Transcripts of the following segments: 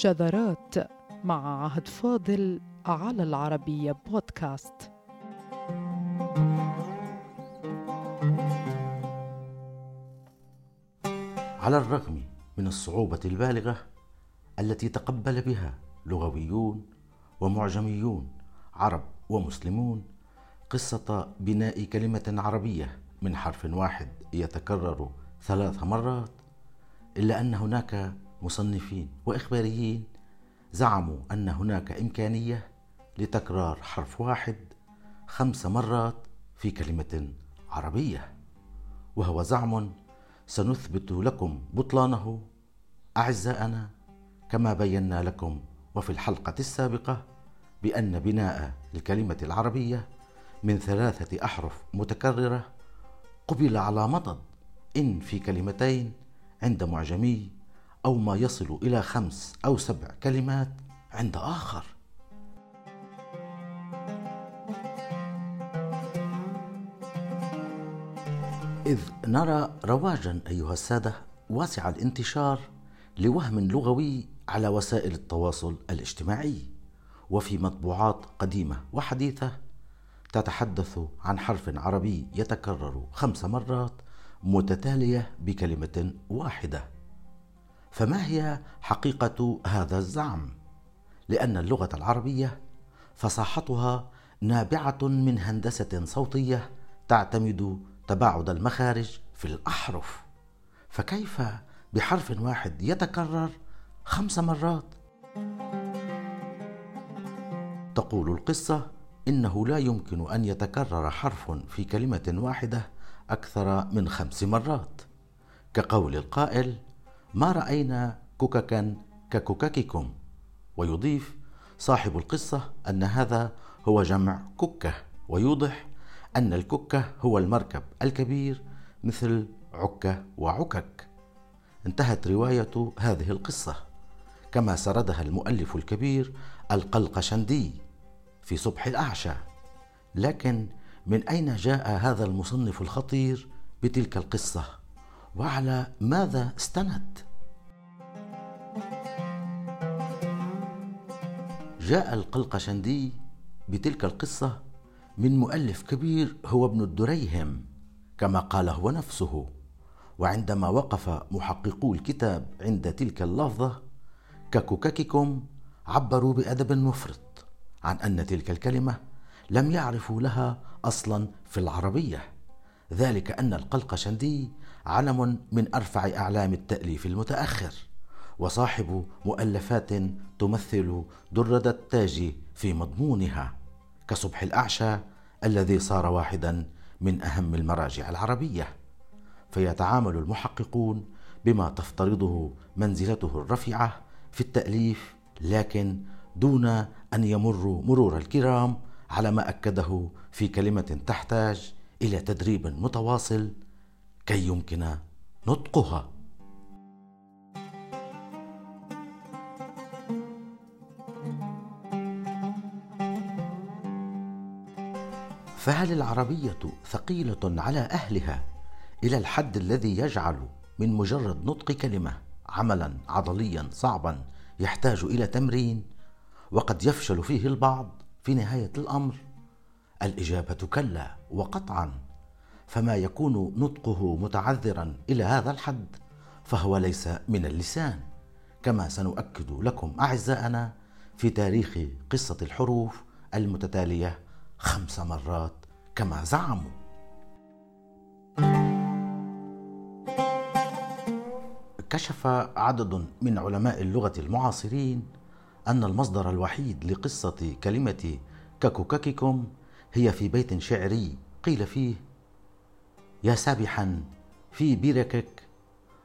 شذرات مع عهد فاضل على العربية بودكاست. على الرغم من الصعوبة البالغة التي تقبل بها لغويون ومعجميون عرب ومسلمون قصة بناء كلمة عربية من حرف واحد يتكرر ثلاث مرات إلا أن هناك مصنفين وإخباريين زعموا أن هناك إمكانية لتكرار حرف واحد خمس مرات في كلمة عربية وهو زعم سنثبت لكم بطلانه أعزائنا كما بينا لكم وفي الحلقة السابقة بأن بناء الكلمة العربية من ثلاثة أحرف متكررة قبل على مضض إن في كلمتين عند معجمي أو ما يصل إلى خمس أو سبع كلمات عند آخر. إذ نرى رواجا أيها السادة واسع الانتشار لوهم لغوي على وسائل التواصل الاجتماعي وفي مطبوعات قديمة وحديثة تتحدث عن حرف عربي يتكرر خمس مرات متتالية بكلمة واحدة. فما هي حقيقة هذا الزعم؟ لأن اللغة العربية فصاحتها نابعة من هندسة صوتية تعتمد تباعد المخارج في الأحرف فكيف بحرف واحد يتكرر خمس مرات تقول القصة إنه لا يمكن أن يتكرر حرف في كلمة واحدة أكثر من خمس مرات كقول القائل ما رأينا كككا كككككم ويضيف صاحب القصة أن هذا هو جمع ككة ويوضح أن الككة هو المركب الكبير مثل عكة وعكك. انتهت رواية هذه القصة كما سردها المؤلف الكبير القلقشندي في صبح الأعشى. لكن من أين جاء هذا المصنف الخطير بتلك القصة؟ وعلى ماذا استند؟ جاء القلقشندي بتلك القصة من مؤلف كبير هو ابن الدريهم كما قال هو نفسه. وعندما وقف محققو الكتاب عند تلك اللفظة كككككم عبروا بأدب مفرط عن أن تلك الكلمة لم يعرفوا لها أصلا في العربية. ذلك أن القلقشندي علم من أرفع أعلام التأليف المتأخر وصاحب مؤلفات تمثل درة التاج في مضمونها كصبح الأعشى الذي صار واحدا من أهم المراجع العربية. فيتعامل المحققون بما تفترضه منزلته الرفيعة في التأليف لكن دون أن يمروا مرور الكرام على ما أكده في كلمة تحتاج إلى تدريب متواصل كي يمكن نطقها. فهل العربية ثقيلة على أهلها إلى الحد الذي يجعل من مجرد نطق كلمة عملا عضليا صعبا يحتاج إلى تمرين؟ وقد يفشل فيه البعض في نهاية الأمر. الإجابة كلا وقطعا. فما يكون نطقه متعذرا إلى هذا الحد فهو ليس من اللسان. كما سنؤكد لكم أعزائنا في تاريخ قصة الحروف المتتالية خمس مرات كما زعموا. كشف عدد من علماء اللغة المعاصرين أن المصدر الوحيد لقصة كلمة كككككم هي في بيت شعري قيل فيه يا سابحا في بركك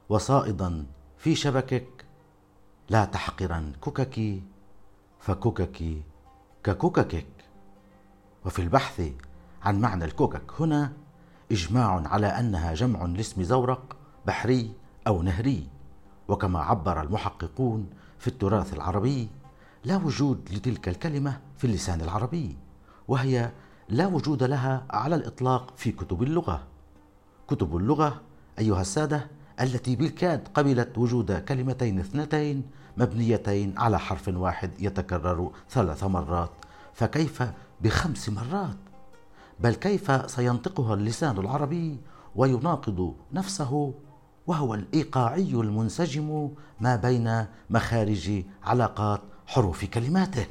وصائدا في شبكك. لا تحقرا كككي فكككي ككككك وفي البحث عن معنى الكوكك هنا إجماع على أنها جمع لاسم زورق بحري أو نهري. وكما عبر المحققون في التراث العربي لا وجود لتلك الكلمة في اللسان العربي وهي لا وجود لها على الإطلاق في كتب اللغة. كتب اللغة أيها السادة التي بالكاد قبلت وجود كلمتين اثنتين مبنيتين على حرف واحد يتكرر ثلاث مرات فكيف بخمس مرات؟ بل كيف سينطقها اللسان العربي ويناقض نفسه وهو الإيقاعي المنسجم ما بين مخارج علاقات حروف كلماته؟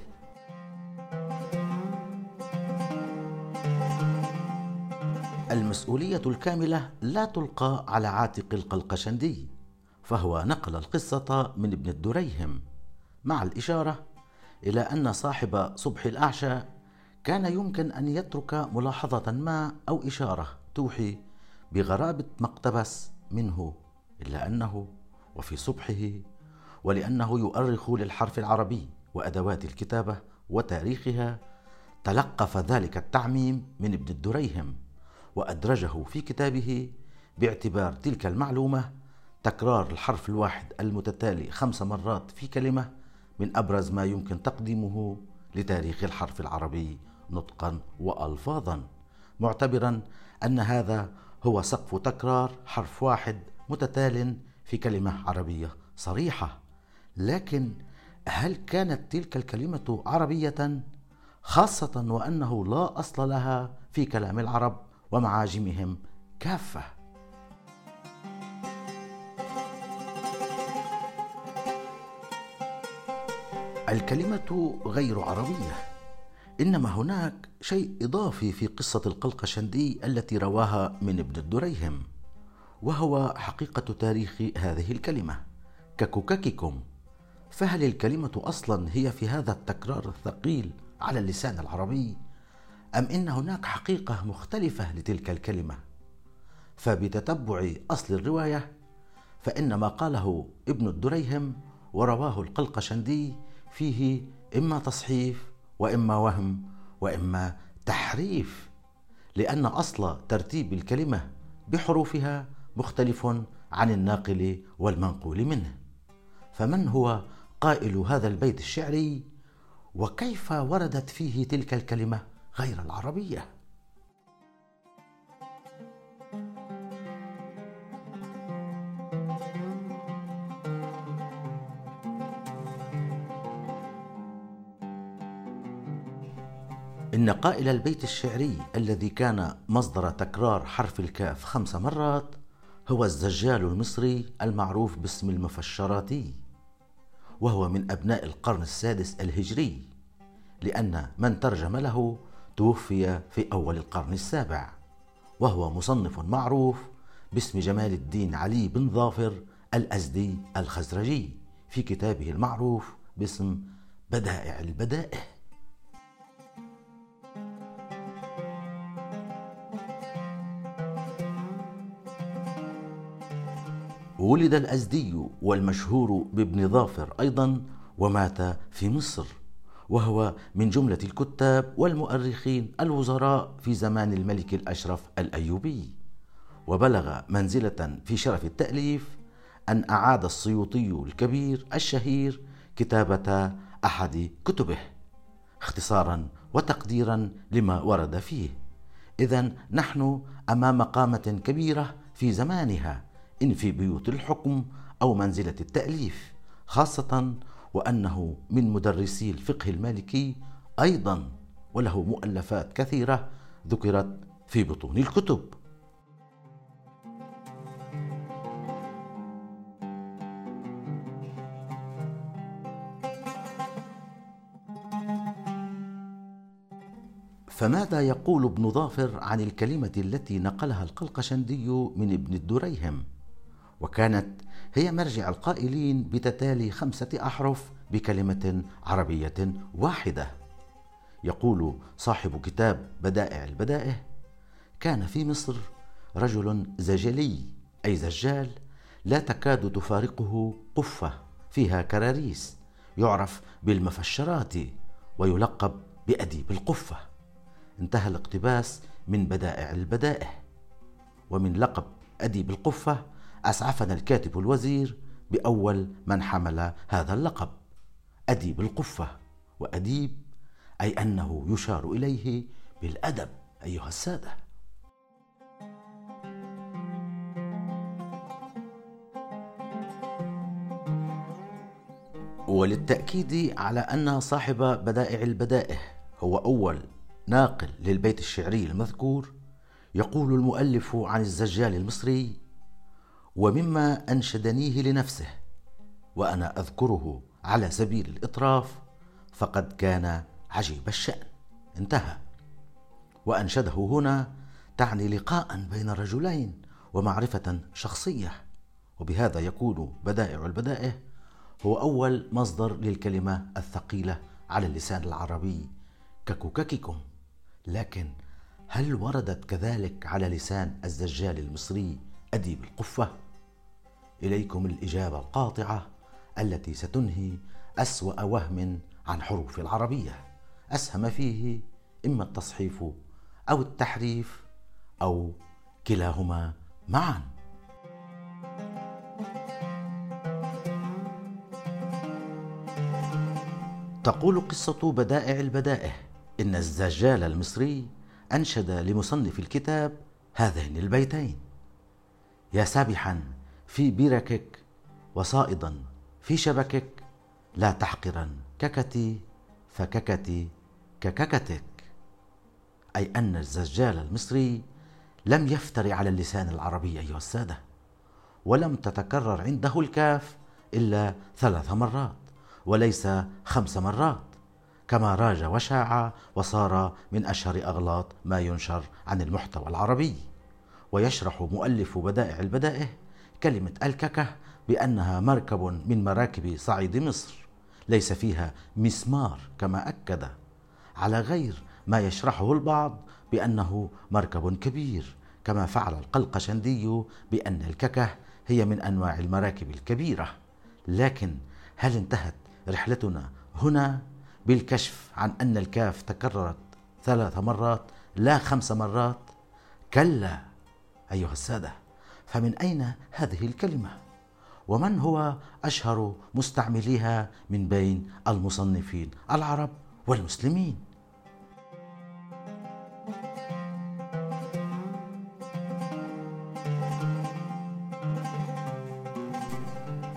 المسؤولية الكاملة لا تلقى على عاتق القلقشندي فهو نقل القصة من ابن الدريهم. مع الإشارة إلى أن صاحب صبح الأعشى كان يمكن أن يترك ملاحظة ما أو إشارة توحي بغرابة ما اقتبس منه إلا أنه وفي صبحه ولأنه يؤرخ للحرف العربي وأدوات الكتابة وتاريخها تلقف ذلك التعميم من ابن الدريهم. وأدرجه في كتابه باعتبار تلك المعلومة تكرار الحرف الواحد المتتالي خمس مرات في كلمة من أبرز ما يمكن تقديمه لتاريخ الحرف العربي نطقا والفاظا معتبرا أن هذا هو سقف تكرار حرف واحد متتال في كلمة عربية صريحة. لكن هل كانت تلك الكلمة عربية؟ خاصة وأنه لا أصل لها في كلام العرب ومعاجمهم كافة. الكلمة غير عربية إنما هناك شيء إضافي في قصة القلقشندي التي رواها من ابن الدريهم وهو حقيقة تاريخ هذه الكلمة كككككم فهل الكلمة أصلا هي في هذا التكرار الثقيل على اللسان العربي؟ أم إن هناك حقيقة مختلفة لتلك الكلمة؟ فبتتبع أصل الرواية فإن ما قاله ابن الدريهم ورواه القلقشندي فيه إما تصحيف وإما وهم وإما تحريف لأن أصل ترتيب الكلمة بحروفها مختلف عن الناقل والمنقول منه. فمن هو قائل هذا البيت الشعري؟ وكيف وردت فيه تلك الكلمة؟ غير العربية. إن قائل البيت الشعري الذي كان مصدر تكرار حرف الكاف خمس مرات هو الزجال المصري المعروف باسم المفشراتي وهو من أبناء القرن السادس الهجري لأن من ترجم له توفي في أول القرن السابع وهو مصنف معروف باسم جمال الدين علي بن ظافر الأزدي الخزرجي في كتابه المعروف باسم بدائع البدائع. ولد الأزدي والمشهور بابن ظافر أيضا ومات في مصر. وهو من جملة الكتاب والمؤرخين الوزراء في زمان الملك الأشرف الأيوبي. وبلغ منزلة في شرف التأليف أن أعاد السيوطي الكبير الشهير كتابة أحد كتبه اختصارا وتقديرا لما ورد فيه. إذا نحن أمام قامة كبيرة في زمانها إن في بيوت الحكم أو منزلة التأليف خاصة وأنه من مدرسي الفقه المالكي أيضا وله مؤلفات كثيرة ذكرت في بطون الكتب. فماذا يقول ابن ظافر عن الكلمة التي نقلها القلقشندي من ابن الدريهم؟ وكانت هي مرجع القائلين بتتالي خمسة أحرف بكلمة عربية واحدة. يقول صاحب كتاب بدائع البدائع كان في مصر رجل زجلي أي زجال لا تكاد تفارقه قفة فيها كراريس يعرف بالمفشرات ويلقب بأديب القفة. انتهى الاقتباس من بدائع البدائع ومن لقب أديب القفة أسعفنا الكاتب الوزير بأول من حمل هذا اللقب. أديب القفة وأديب أي أنه يشار إليه بالأدب أيها السادة. وللتأكيد على أن صاحب بدائع البدائه هو أول ناقل للبيت الشعري المذكور يقول المؤلف عن الزجال المصري ومما أنشدنيه لنفسه وأنا أذكره على سبيل الإطراف فقد كان عجيب الشأن. انتهى. وأنشده هنا تعني لقاء بين رجلين ومعرفة شخصية. وبهذا يكون بدائع البدائه هو أول مصدر للكلمة الثقيلة على اللسان العربي ككوكككم. لكن هل وردت كذلك على لسان الزجال المصري أديب القفة؟ إليكم الإجابة القاطعة التي ستنهي أسوأ وهم عن حروف العربية. أسهم فيه إما التصحيف أو التحريف أو كلاهما معا. تقول قصة بدائع البدائه إن الزجال المصري أنشد لمصنف الكتاب هذين البيتين. يا سابحا في بركك وصائدا في شبكك لا تحقرا ككتي فككتي كككتك. أي أن الزجال المصري لم يفتر على اللسان العربي أيها السادة ولم تتكرر عنده الكاف إلا ثلاث مرات وليس خمس مرات كما راج وشاع وصار من أشهر أغلاط ما ينشر عن المحتوى العربي. ويشرح مؤلف بدائع البدائه كلمة ألككة بأنها مركب من مراكب صعيد مصر ليس فيها مسمار كما أكد على غير ما يشرحه البعض بأنه مركب كبير كما فعل القلقشندي بأن الككة هي من أنواع المراكب الكبيرة. لكن هل انتهت رحلتنا هنا؟ بالكشف عن أن الكاف تكررت ثلاث مرات لا خمس مرات كلا أيها السادة. فمن أين هذه الكلمة؟ ومن هو أشهر مستعمليها من بين المصنفين العرب والمسلمين؟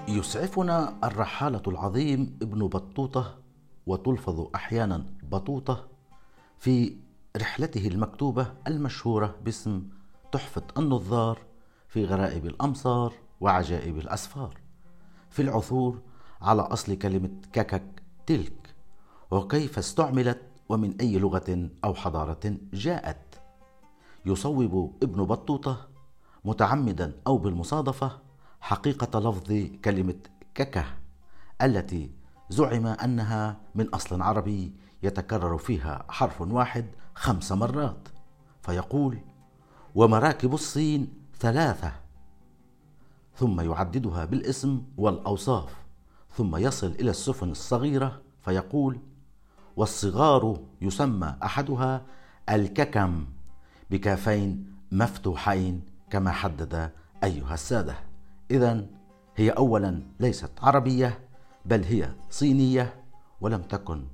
يسعفنا الرحالة العظيم ابن بطوطة وتلفظ أحيانا بطوطة في رحلته المكتوبة المشهورة باسم تحفة النظار في غرائب الأمصار وعجائب الأسفار. في العثور على أصل كلمة ككك تلك وكيف استعملت ومن أي لغة أو حضارة جاءت. يصوب ابن بطوطة متعمدا أو بالمصادفة حقيقة لفظ كلمة ككه التي زعم أنها من أصل عربي يتكرر فيها حرف واحد خمس مرات. فيقول ومراكب الصين ثلاثة. ثم يعددها بالاسم والأوصاف. ثم يصل إلى السفن الصغيرة فيقول والصغار يسمى أحدها الككم بكافين مفتوحين كما حدد أيها السادة. إذا هي أولا ليست عربية بل هي صينية ولم تكن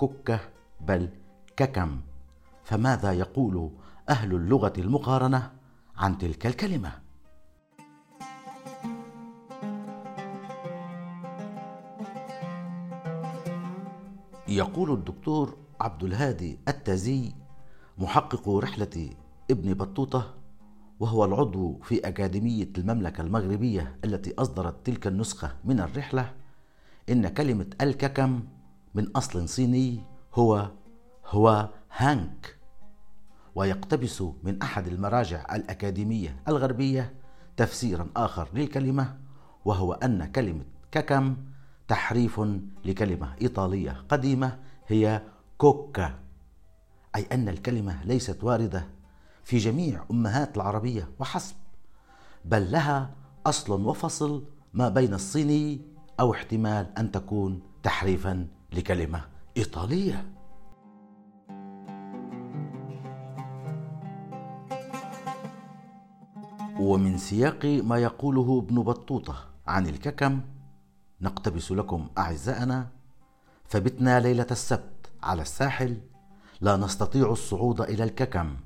ككة بل ككم. فماذا يقول أهل اللغة المقارنة؟ عن تلك الكلمة؟ يقول الدكتور عبد الهادي التازي محقق رحلة ابن بطوطة وهو العضو في أكاديمية المملكة المغربية التي أصدرت تلك النسخة من الرحلة إن كلمة الككم من أصل صيني هو هو هانك ويقتبس من أحد المراجع الأكاديمية الغربية تفسيرا آخر للكلمة وهو أن كلمة ككم تحريف لكلمة إيطالية قديمة هي كوكا أي أن الكلمة ليست واردة في جميع أمهات العربية وحسب بل لها أصل وفصل ما بين الصيني أو احتمال أن تكون تحريفا لكلمة إيطالية. ومن سياق ما يقوله ابن بطوطة عن الككم نقتبس لكم أعزائنا فبتنا ليلة السبت على الساحل لا نستطيع الصعود إلى الككم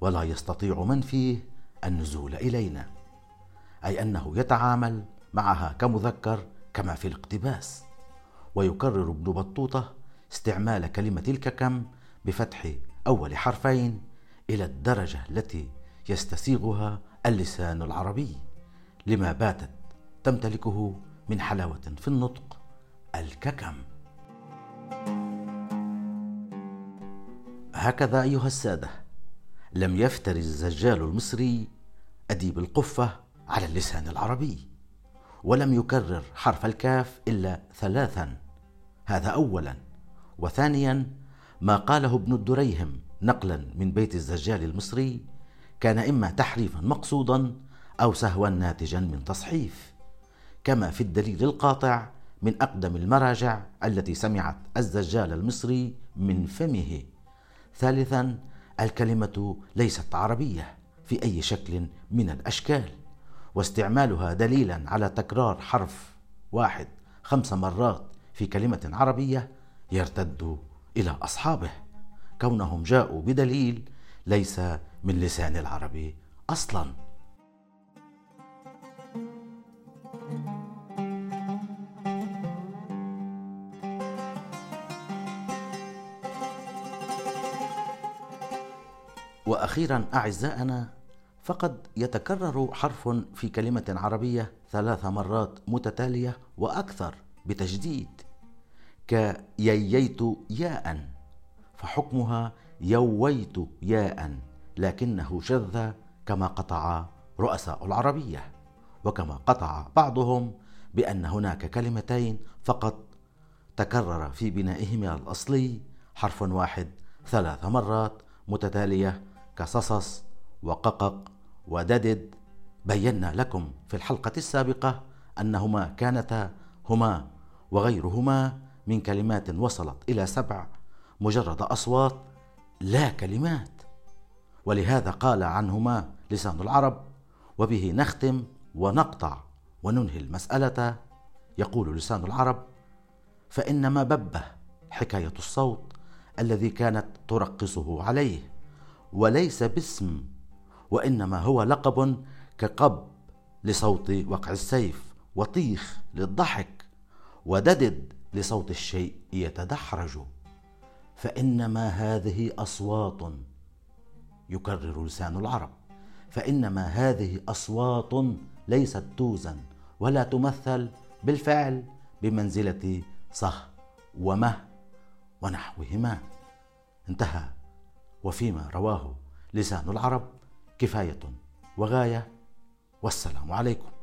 ولا يستطيع من فيه النزول إلينا أي أنه يتعامل معها كمذكر كما في الاقتباس. ويكرر ابن بطوطة استعمال كلمة الككم بفتح أول حرفين إلى الدرجة التي يستسيغها اللسان العربي لما باتت تمتلكه من حلاوة في النطق الككم. هكذا أيها السادة لم يفتر الزجال المصري أديب القفة على اللسان العربي ولم يكرر حرف الكاف إلا ثلاثا هذا أولا وثانيا ما قاله ابن الدريهم نقلا من بيت الزجال المصري كان إما تحريفا مقصودا أو سهوا ناتجا من تصحيف كما في الدليل القاطع من أقدم المراجع التي سمعت الزجال المصري من فمه. ثالثا الكلمة ليست عربية في أي شكل من الأشكال واستعمالها دليلا على تكرار حرف واحد خمس مرات في كلمة عربية يرتد إلى أصحابه كونهم جاءوا بدليل ليس من لسان العرب أصلا. وأخيرا أعزائنا فقد يتكرر حرف في كلمة عربية ثلاث مرات متتالية وأكثر بتجديد. كيييت ياء فحكمها يويت ياء. لكنه شذ كما قطع رؤساء العربية وكما قطع بعضهم بأن هناك كلمتين فقط تكرر في بنائهما الأصلي حرف واحد ثلاث مرات متتالية كصصص وققق وددد. بينا لكم في الحلقة السابقة أنهما كانتا هما وغيرهما من كلمات وصلت إلى سبع مجرد أصوات لا كلمات. ولهذا قال عنهما لسان العرب وبه نختم ونقطع وننهي المسألة. يقول لسان العرب فإنما ببه حكاية الصوت الذي كانت ترقصه عليه وليس باسم وإنما هو لقب كقب لصوت وقع السيف وطيخ للضحك وددد لصوت الشيء يتدحرج. فإنما هذه أصوات يكرر لسان العرب. فإنما هذه أصوات ليست توزن ولا تمثل بالفعل بمنزلة صه ومه ونحوهما. انتهى. وفيما رواه لسان العرب كفاية وغاية. والسلام عليكم.